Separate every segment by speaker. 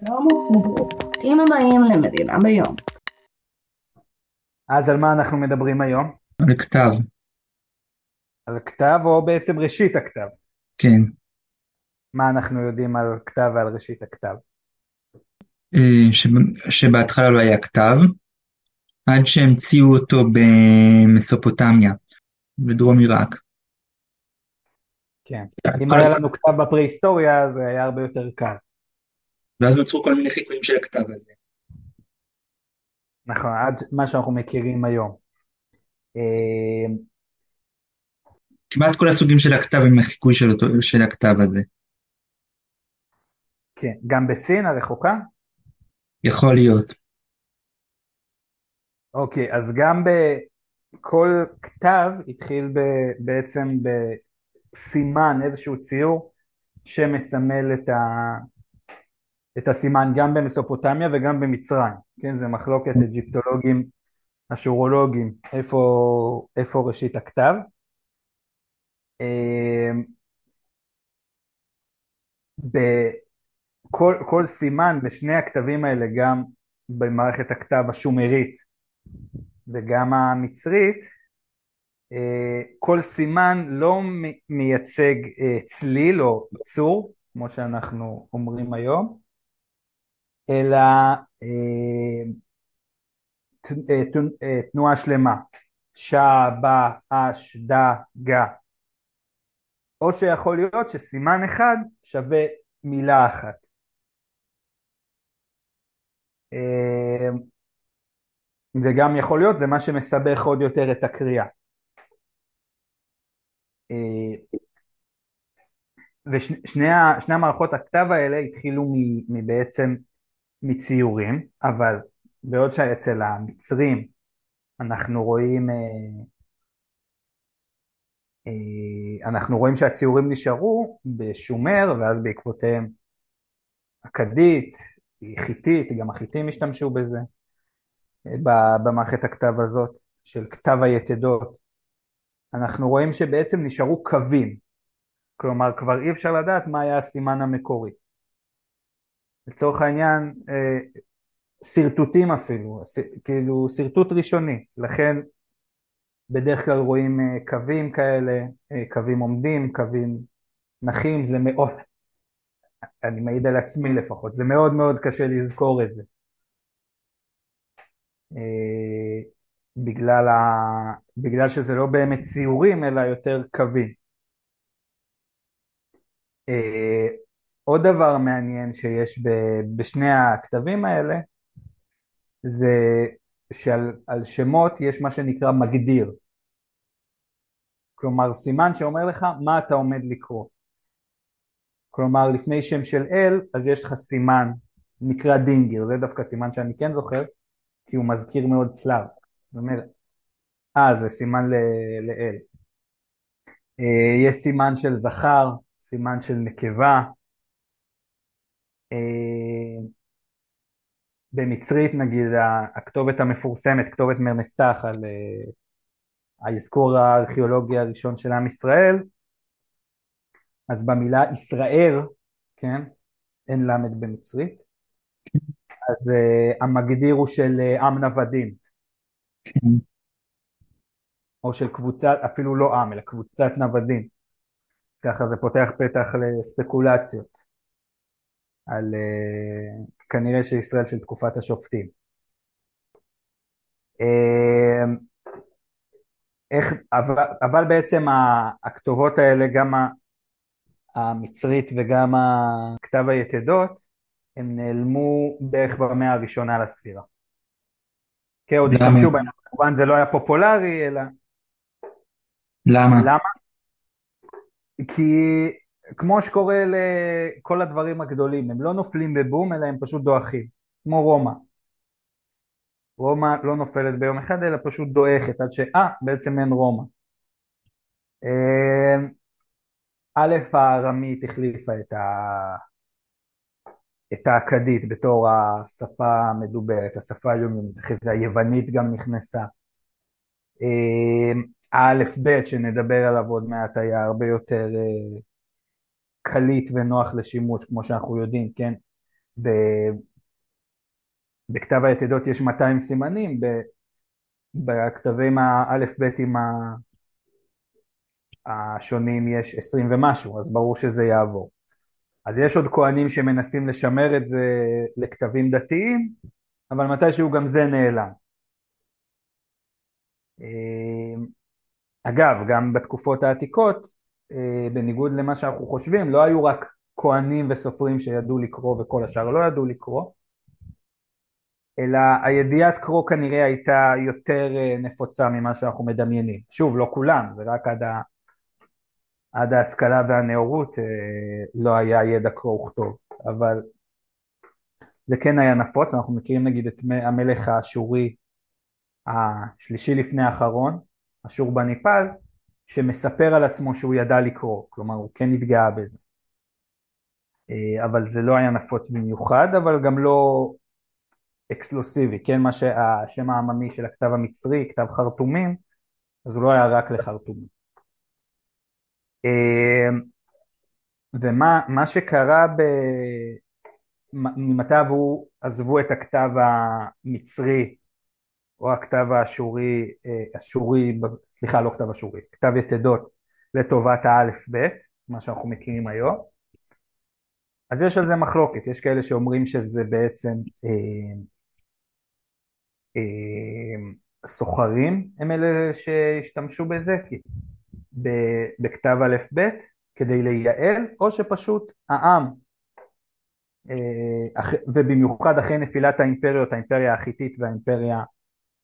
Speaker 1: שלום וברוכים הבאים למדינה ביום.
Speaker 2: אז על מה אנחנו מדברים היום?
Speaker 3: על כתב,
Speaker 2: על כתב או בעצם ראשית הכתב?
Speaker 3: כן.
Speaker 2: מה אנחנו יודעים על כתב ועל ראשית הכתב?
Speaker 3: אה, שב- שבהתחלה לא היה כתב, עד שהמציאו אותו במסופוטמיה, בדרום עיראק.
Speaker 2: כן. אם היה לנו כתב בפרה-היסטוריה זה היה הרבה יותר קל.
Speaker 3: ואז נוצרו כל מיני חיקויים של הכתב הזה.
Speaker 2: נכון, עד מה שאנחנו מכירים היום. אה,
Speaker 3: כמעט כל הסוגים של הכתב הם החיקוי של, אותו, של הכתב הזה.
Speaker 2: כן, גם בסין הרחוקה?
Speaker 3: יכול להיות.
Speaker 2: אוקיי, אז גם בכל כתב התחיל ב, בעצם בסימן, איזשהו ציור שמסמל את, ה, את הסימן גם במסופוטמיה וגם במצרים, כן, זה מחלוקת אג'יפטולוגים אשורולוגים, איפה, איפה ראשית הכתב. אמ, בכל כל סימן בשני הכתבים האלה, גם במערכת הכתב השומרית וגם המצרית, אה, כל סימן לא מייצג אה, צליל או צור, כמו שאנחנו אומרים היום, אלא אה, אה, אה, תנועה שלמה, שע, בא, אש, דה, גה. או שיכול להיות שסימן אחד שווה מילה אחת. זה גם יכול להיות, זה מה שמסבך עוד יותר את הקריאה. אה, ושני המערכות הכתב האלה התחילו מבעצם מציורים, אבל בעוד שאצל המצרים אנחנו רואים אה, אה, אנחנו רואים שהציורים נשארו בשומר ואז בעקבותיהם אכדית, חיתית, גם החיתים השתמשו בזה אה, במערכת הכתב הזאת של כתב היתדות. אנחנו רואים שבעצם נשארו קווים, כלומר כבר אי אפשר לדעת מה היה הסימן המקורי. לצורך העניין אה, שרטוטים אפילו, כאילו שרטוט ראשוני, לכן בדרך כלל רואים אה, קווים כאלה, אה, קווים עומדים, קווים נחים, זה מאוד, אני מעיד על עצמי לפחות, זה מאוד מאוד קשה לזכור את זה. בגלל, ה... בגלל שזה לא באמת ציורים אלא יותר קווים. עוד דבר מעניין שיש ב... בשני הכתבים האלה זה שעל על שמות יש מה שנקרא מגדיר. כלומר סימן שאומר לך מה אתה עומד לקרוא. כלומר לפני שם של אל אז יש לך סימן נקרא דינגר, זה דווקא סימן שאני כן זוכר כי הוא מזכיר מאוד צלב. זאת אומרת, אה זה סימן ל- לאל. אה, יש סימן של זכר, סימן של נקבה. אה, במצרית נגיד הכתובת המפורסמת, כתובת מרנפתח על אה, האזכור הארכיאולוגי הראשון של עם ישראל, אז במילה ישראל, כן, אין למד במצרית, אז uh, המגדיר הוא של uh, עם נוודים. או של קבוצת, אפילו לא עם, אלא קבוצת נוודים. ככה זה פותח פתח לספקולציות על uh, כנראה שישראל של תקופת השופטים. Uh, איך, אבל, אבל בעצם הכתובות האלה, גם המצרית וגם הכתב היתדות, הם נעלמו בערך במאה הראשונה לספירה. כן, עוד? השתמשו בהם, כמובן זה לא היה פופולרי, אלא
Speaker 3: למה?
Speaker 2: למה? כי כמו שקורה לכל הדברים הגדולים, הם לא נופלים בבום, אלא הם פשוט דועכים, כמו רומא. רומא לא נופלת ביום אחד, אלא פשוט דועכת, עד שאה, בעצם אין רומא. אה, א', הארמית החליפה את, ה... את האכדית בתור השפה המדוברת, השפה היומיומית, אחרי זה היוונית גם נכנסה. אה, האלף בית שנדבר עליו עוד מעט היה הרבה יותר אה, קליט ונוח לשימוש, כמו שאנחנו יודעים, כן? בכתב היתדות יש 200 סימנים, בכתבים האלף-ביתים השונים יש 20 ומשהו, אז ברור שזה יעבור. אז יש עוד כהנים שמנסים לשמר את זה לכתבים דתיים, אבל מתישהו גם זה נעלם. אה, אגב, גם בתקופות העתיקות, בניגוד למה שאנחנו חושבים, לא היו רק כהנים וסופרים שידעו לקרוא וכל השאר לא ידעו לקרוא, אלא הידיעת קרוא כנראה הייתה יותר אה, נפוצה ממה שאנחנו מדמיינים. שוב, לא כולם, זה רק עד, ה... עד ההשכלה והנאורות לא היה ידע קרוא וכתוב, אבל זה כן היה נפוץ, אנחנו מכירים נגיד את המלך האשורי השלישי לפני האחרון, אשור בניפל, שמספר על עצמו שהוא ידע לקרוא, כלומר הוא כן התגאה בזה. אה, אבל זה לא היה נפוץ במיוחד, אבל גם לא אקסקלוסיבי, כן, מה שהשם העממי של הכתב המצרי, כתב חרטומים, אז הוא לא היה רק לחרטומים. אה, ומה שקרה ב... ממתי עזבו את הכתב המצרי או הכתב האשורי, אה, אשורי, סליחה לא כתב אשורי, כתב יתדות לטובת האלף בית, מה שאנחנו מכירים היום. אז יש על זה מחלוקת, יש כאלה שאומרים שזה בעצם אה, אה, סוחרים הם אלה שהשתמשו בזה כי, בכתב א' ב' כדי לייעל, או שפשוט העם, אה, ובמיוחד אחרי נפילת האימפריות, האימפריה החיתית והאימפריה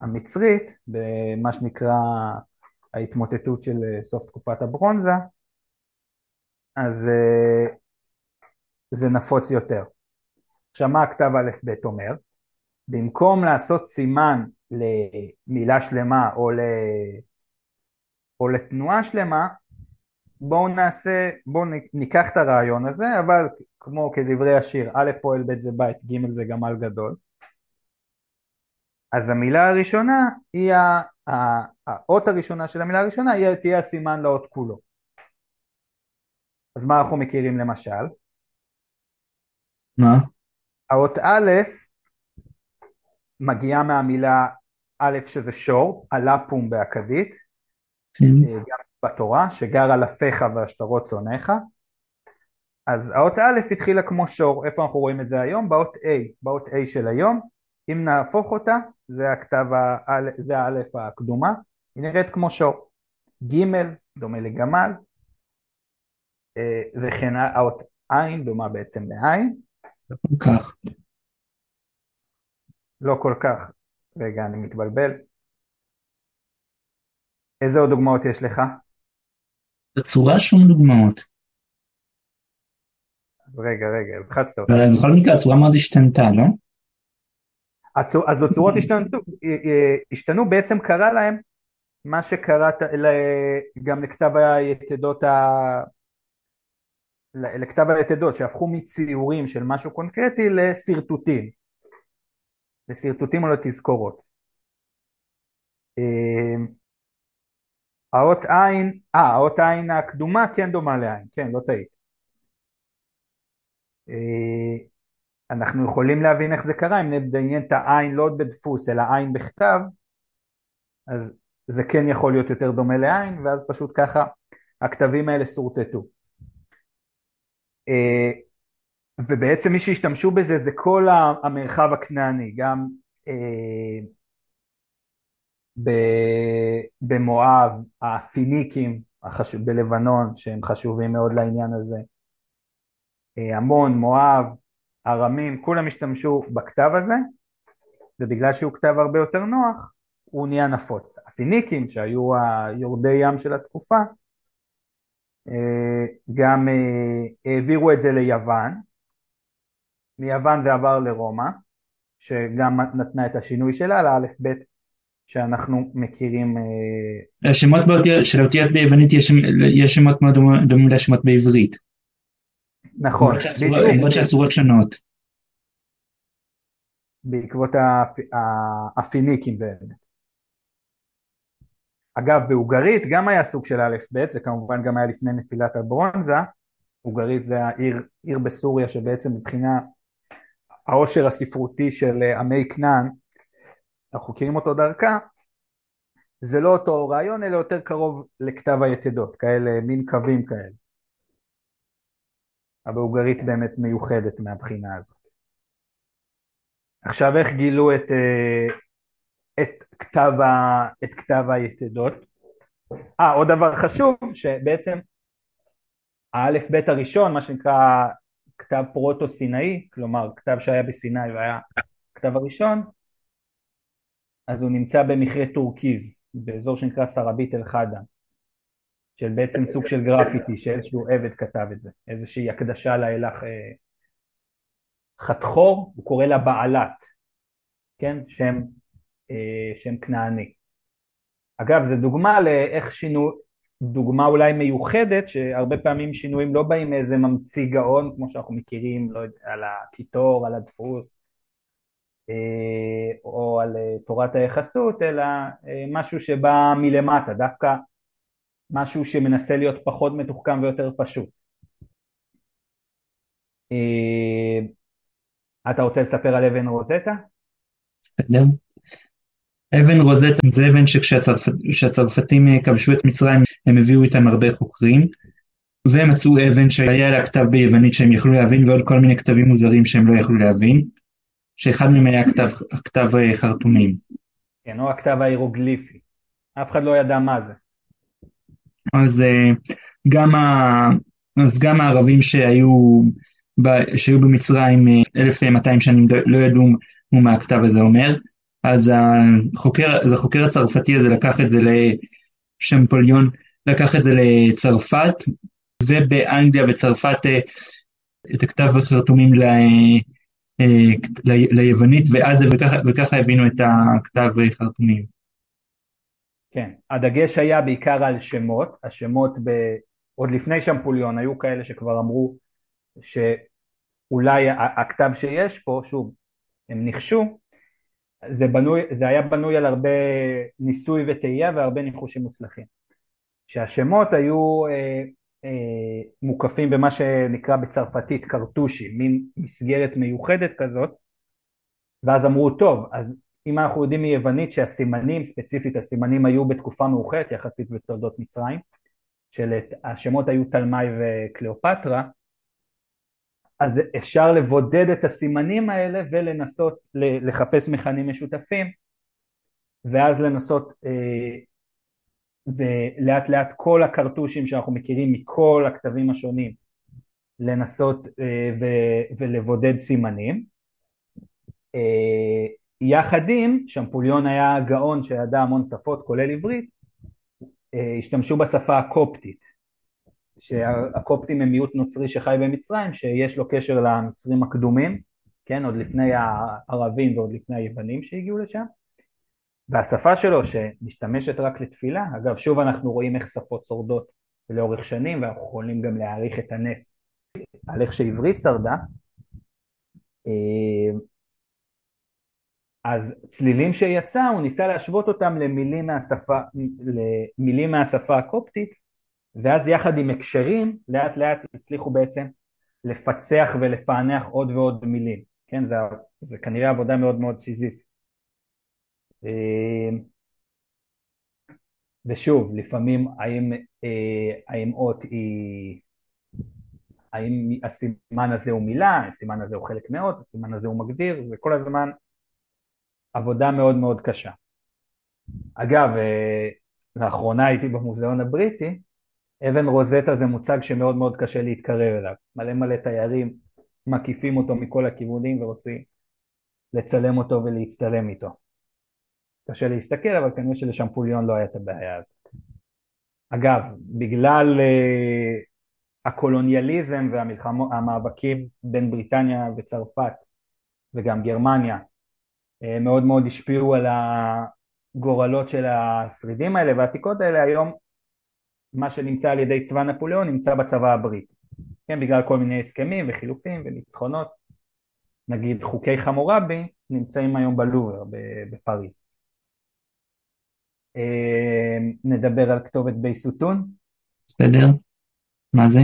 Speaker 2: המצרית, במה שנקרא ההתמוטטות של אה, סוף תקופת הברונזה, אז אה, זה נפוץ יותר. עכשיו מה הכתב א' ב' אומר? במקום לעשות סימן למילה שלמה או, ל... או לתנועה שלמה, בואו נעשה, בואו ניקח את הרעיון הזה, אבל כמו כדברי השיר, א' פועל ב' זה בית, ג' זה גמל גדול. אז המילה הראשונה היא, האות הראשונה של המילה הראשונה היא תהיה הסימן לאות כולו. אז מה אנחנו מכירים למשל?
Speaker 3: מה?
Speaker 2: האות א' מגיעה מהמילה א' שזה שור, הלפום באכדית, כן. אה, גם בתורה, שגר על אפיך והשטרות צונאיך. אז האות א' התחילה כמו שור, איפה אנחנו רואים את זה היום? באות A, באות A של היום, אם נהפוך אותה, זה הכתב, זה האלף הקדומה, היא נראית כמו שור. ג' דומה לגמל, אה, וכן האות עין דומה בעצם לעין.
Speaker 3: לא כל כך.
Speaker 2: לא כל כך. רגע, אני מתבלבל. איזה עוד דוגמאות יש לך?
Speaker 3: בצורה שום דוגמאות.
Speaker 2: אז רגע, רגע, לחצת אותה.
Speaker 3: בכל מקרה הצורה מאוד השתנתה, לא?
Speaker 2: אז הצורות השתנו, השתנו, בעצם קרה להם מה שקרה גם לכתב היתדות, ה... לכתב היתדות, שהפכו מציורים של משהו קונקרטי לשרטוטים, לשרטוטים או לתזכורות. אמ, האות עין, אה, האות עין הקדומה כן דומה לעין, כן, לא טעית. אנחנו יכולים להבין איך זה קרה, אם נדמיין את העין לא בדפוס אלא עין בכתב, אז זה כן יכול להיות יותר דומה לעין, ואז פשוט ככה הכתבים האלה שורטטו. אה, ובעצם מי שהשתמשו בזה זה כל המרחב הכנעני, גם אה, במואב, הפיניקים בלבנון שהם חשובים מאוד לעניין הזה, אה, המון, מואב, ארמים, כולם השתמשו בכתב הזה, ובגלל שהוא כתב הרבה יותר נוח, הוא נהיה נפוץ. הפיניקים, שהיו היורדי ים של התקופה, אה, גם אה, העבירו את זה ליוון, מיוון זה עבר לרומא, שגם נתנה את השינוי שלה לאלף בית שאנחנו מכירים.
Speaker 3: אה, השמות של האותיות ביוונית יש שמות מאוד דומים לשמות בעברית.
Speaker 2: נכון,
Speaker 3: למרות שהצורות שונות.
Speaker 2: בעקבות הפיניקים באמת. אגב, באוגרית גם היה סוג של א' ב', זה כמובן גם היה לפני נפילת הברונזה, אוגרית זה העיר עיר בסוריה שבעצם מבחינה העושר הספרותי של עמי כנען, אנחנו מכירים אותו דרכה, זה לא אותו רעיון אלא יותר קרוב לכתב היתדות, כאלה מין קווים כאלה. הבולגרית באמת מיוחדת מהבחינה הזאת. עכשיו איך גילו את, אה, את, כתב, ה, את כתב היתדות? אה, עוד דבר חשוב, שבעצם האלף בית הראשון, מה שנקרא כתב פרוטו-סינאי, כלומר כתב שהיה בסיני והיה הכתב הראשון, אז הוא נמצא במכרה טורקיז, באזור שנקרא סרביט אל-ח'אדם, של בעצם סוג של גרפיטי, שאיזשהו עבד כתב את זה, איזושהי הקדשה לאלה אה, חתחור, הוא קורא לה בעלת, כן, שם, אה, שם כנעני. אגב, זו דוגמה לאיך שינו, דוגמה אולי מיוחדת, שהרבה פעמים שינויים לא באים מאיזה ממציא גאון, כמו שאנחנו מכירים, לא יודע, על הקיטור, על הדפוס, אה, או על תורת היחסות, אלא משהו שבא מלמטה, דווקא משהו שמנסה להיות פחות מתוחכם ויותר פשוט. אתה רוצה לספר על אבן רוזטה?
Speaker 3: בסדר. אבן רוזטה זה אבן שכשהצרפתים כבשו את מצרים הם הביאו איתם הרבה חוקרים והם מצאו אבן שהיה לה כתב ביוונית שהם יכלו להבין ועוד כל מיני כתבים מוזרים שהם לא יכלו להבין שאחד מהם היה כתב, כתב אה, חרטומים.
Speaker 2: כן, או הכתב ההירוגליפי. אף אחד לא ידע מה זה.
Speaker 3: אז אה, גם, ה... אז גם הערבים שהיו, ב... שהיו במצרים 1200 אה, שנים לא, לא ידעו מה הכתב הזה אומר, אז החוקר, אז החוקר הצרפתי הזה לקח את זה לשמפוליון, לקח את זה לצרפת, ובאנגליה וצרפת את הכתב החרטומים אה, ליוונית, ואז וככה, וככה הבינו את הכתב חרטומים.
Speaker 2: כן, הדגש היה בעיקר על שמות, השמות ב... עוד לפני שמפוליון היו כאלה שכבר אמרו שאולי הכתב שיש פה, שוב, הם ניחשו, זה, בנוי, זה היה בנוי על הרבה ניסוי וטעייה והרבה ניחושים מוצלחים. שהשמות היו אה, אה, מוקפים במה שנקרא בצרפתית קרטושי, מין מסגרת מיוחדת כזאת, ואז אמרו טוב, אז אם אנחנו יודעים מיוונית שהסימנים, ספציפית הסימנים היו בתקופה מאוחרת יחסית בתולדות מצרים, שהשמות היו תלמי וקליאופטרה, אז אפשר לבודד את הסימנים האלה ולנסות לחפש מכנים משותפים ואז לנסות אה, ולאט לאט כל הקרטושים שאנחנו מכירים מכל הכתבים השונים לנסות אה, ולבודד סימנים. יחד עם, שמפוליון היה גאון שידע המון שפות כולל עברית, אה, השתמשו בשפה הקופטית, שהקופטים הם מיעוט נוצרי שחי במצרים שיש לו קשר למצרים הקדומים, כן, עוד לפני הערבים ועוד לפני היוונים שהגיעו לשם. והשפה שלו שמשתמשת רק לתפילה, אגב שוב אנחנו רואים איך שפות שורדות לאורך שנים ואנחנו יכולים גם להעריך את הנס על איך שעברית שרדה, אה, אז צלילים שיצא הוא ניסה להשוות אותם למילים מהשפה, למילים מהשפה הקופטית ואז יחד עם הקשרים לאט לאט הצליחו בעצם לפצח ולפענח עוד ועוד מילים, כן זה, זה כנראה עבודה מאוד מאוד סיזיפית. אמ, ושוב, לפעמים האם, אה, האם אות היא, האם הסימן הזה הוא מילה, הסימן הזה הוא חלק מאות, הסימן הזה הוא מגדיר, זה כל הזמן עבודה מאוד מאוד קשה. אגב, אה, לאחרונה הייתי במוזיאון הבריטי, אבן רוזטה זה מוצג שמאוד מאוד קשה להתקרב אליו, מלא מלא תיירים מקיפים אותו מכל הכיוונים ורוצים לצלם אותו ולהצטלם איתו. קשה להסתכל, אבל כנראה שלשמפוליון לא היה את הבעיה הזאת. אגב, בגלל uh, הקולוניאליזם והמאבקים בין בריטניה וצרפת וגם גרמניה מאוד מאוד השפיעו על הגורלות של השרידים האלה והעתיקות האלה היום מה שנמצא על ידי צבא נפוליאון נמצא בצבא הבריטי כן בגלל כל מיני הסכמים וחילופים וניצחונות נגיד חוקי חמורבי נמצאים היום בלובר בפריז אה, נדבר על כתובת בייסוטון.
Speaker 3: בסדר. מה זה?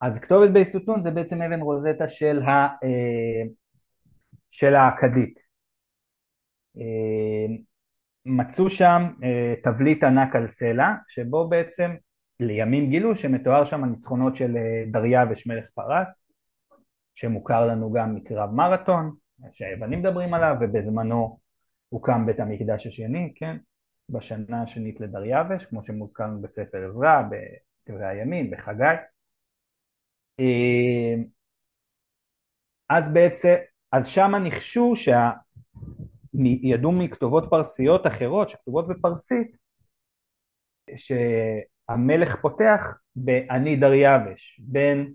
Speaker 2: אז כתובת בייסוטון זה בעצם אבן רוזטה של, ה, אה, של האכדית. אה, מצאו שם אה, תבליט ענק על סלע, שבו בעצם לימים גילו שמתואר שם הניצחונות של דריווש מלך פרס, שמוכר לנו גם מקרב מרתון, שהיוונים מדברים עליו, ובזמנו הוקם בית המקדש השני, כן? בשנה השנית לדריווש, כמו שמוזכר בספר עזרא, בדברי הימים, בחגי. אה, אז בעצם, אז שמה ניחשו שידעו מכתובות פרסיות אחרות שכתובות בפרסית שהמלך פותח ב"אני דריווש", בין,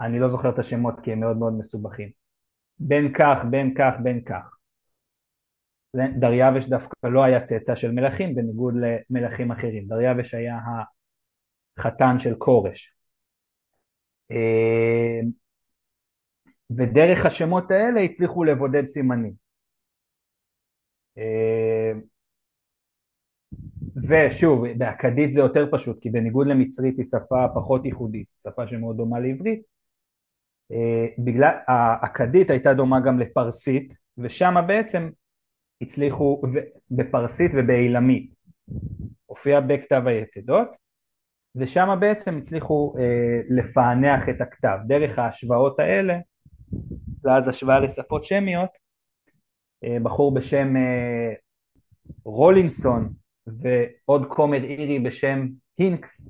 Speaker 2: אני לא זוכר את השמות כי הם מאוד מאוד מסובכים, בין כך, בין כך, בין כך. דריווש דווקא לא היה צאצא של מלכים בניגוד למלכים אחרים, דריווש היה החתן של כורש. ודרך השמות האלה הצליחו לבודד סימנים. אה, ושוב, באכדית זה יותר פשוט, כי בניגוד למצרית היא שפה פחות ייחודית, שפה שמאוד דומה לעברית. אה, בגלל, האכדית הייתה דומה גם לפרסית, ושם בעצם הצליחו, בפרסית ובאילמית, הופיע בכתב היתדות, ושם בעצם הצליחו אה, לפענח את הכתב. דרך ההשוואות האלה, ואז השוואה לשפות שמיות, אה, בחור בשם אה, רולינסון ועוד כומר אירי בשם הינקס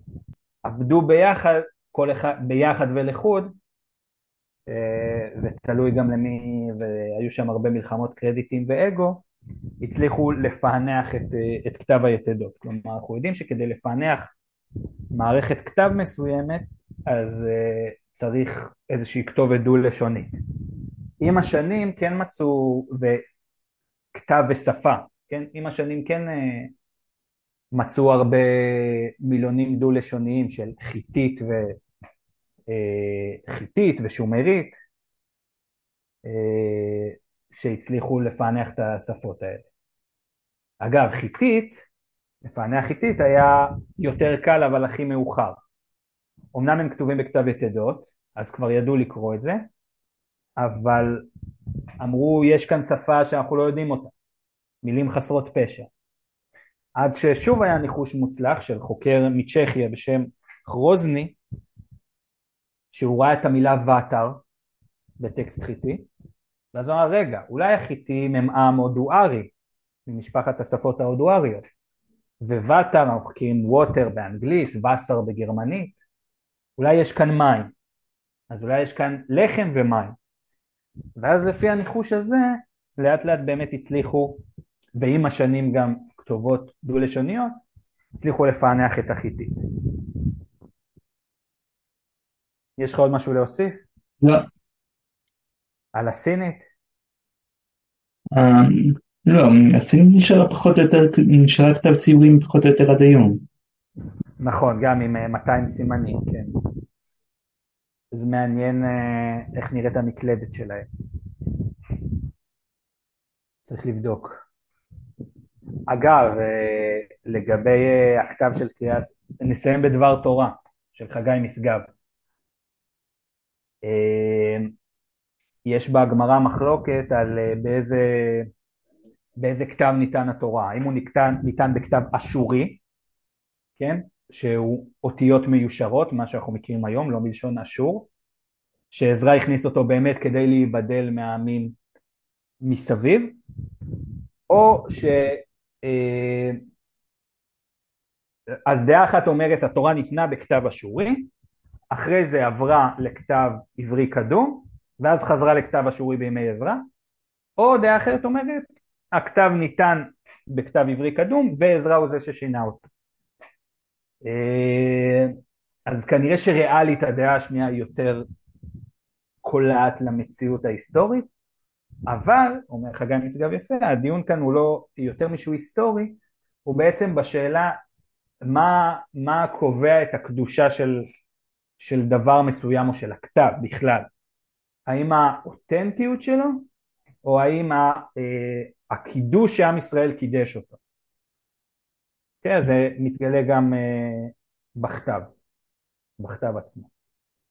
Speaker 2: עבדו ביחד, כל אחד ביחד ולחוד, אה, ותלוי גם למי, והיו שם הרבה מלחמות קרדיטים ואגו, הצליחו לפענח את, את כתב היתדות. כלומר, אנחנו יודעים שכדי לפענח מערכת כתב מסוימת, אז צריך איזושהי כתובת דו-לשונית. עם השנים כן מצאו, וכתב ושפה, כן? עם השנים כן uh, מצאו הרבה מילונים דו-לשוניים של חיטית ו... uh, חיטית ושומרית, uh, שהצליחו לפענח את השפות האלה. אגב, חיטית מפענח חיטית היה יותר קל אבל הכי מאוחר. אמנם הם כתובים בכתב יתדות, אז כבר ידעו לקרוא את זה, אבל אמרו יש כאן שפה שאנחנו לא יודעים אותה, מילים חסרות פשע. עד ששוב היה ניחוש מוצלח של חוקר מצ'כיה בשם חרוזני, שהוא ראה את המילה ואתר בטקסט חיטי, ואז הוא אמר רגע, אולי החיטים הם עם הודוארי, ממשפחת השפות ההודואריות. וואטר, אנחנו מכירים ווטר באנגלית, וסר בגרמנית, אולי יש כאן מים, אז אולי יש כאן לחם ומים. ואז לפי הניחוש הזה, לאט לאט באמת הצליחו, ועם השנים גם כתובות דו-לשוניות, הצליחו לפענח את החיטית. יש לך עוד משהו להוסיף?
Speaker 3: לא.
Speaker 2: על הסינית?
Speaker 3: אמ, לא, הסינית נשארה פחות או יותר, נשארה כתב ציורים פחות או יותר עד היום.
Speaker 2: נכון, גם עם 200 אה, סימנים, כן. זה מעניין אה, איך נראית המקלדת שלהם. צריך לבדוק. אגב, אה, לגבי הכתב של קריאת, נסיים בדבר תורה של חגי משגב. יש בגמרא מחלוקת על באיזה באיזה כתב ניתן התורה, האם הוא ניתן, ניתן בכתב אשורי, כן, שהוא אותיות מיושרות, מה שאנחנו מכירים היום, לא מלשון אשור, שעזרא הכניס אותו באמת כדי להיבדל מהעמים מסביב, או ש... אה, אז דעה אחת אומרת התורה ניתנה בכתב אשורי, אחרי זה עברה לכתב עברי קדום, ואז חזרה לכתב אשורי בימי עזרא, או דעה אחרת אומרת הכתב ניתן בכתב עברי קדום ועזרא הוא זה ששינה אותו. אה, אז כנראה שריאלית הדעה השנייה היא יותר קולעת למציאות ההיסטורית, אבל, אומר חגי משגב יפה, הדיון כאן הוא לא יותר משהו היסטורי, הוא בעצם בשאלה מה, מה קובע את הקדושה של, של דבר מסוים או של הכתב בכלל. האם האותנטיות שלו, או האם אה, הקידוש שעם ישראל קידש אותו. כן, זה מתגלה גם uh, בכתב, בכתב עצמו.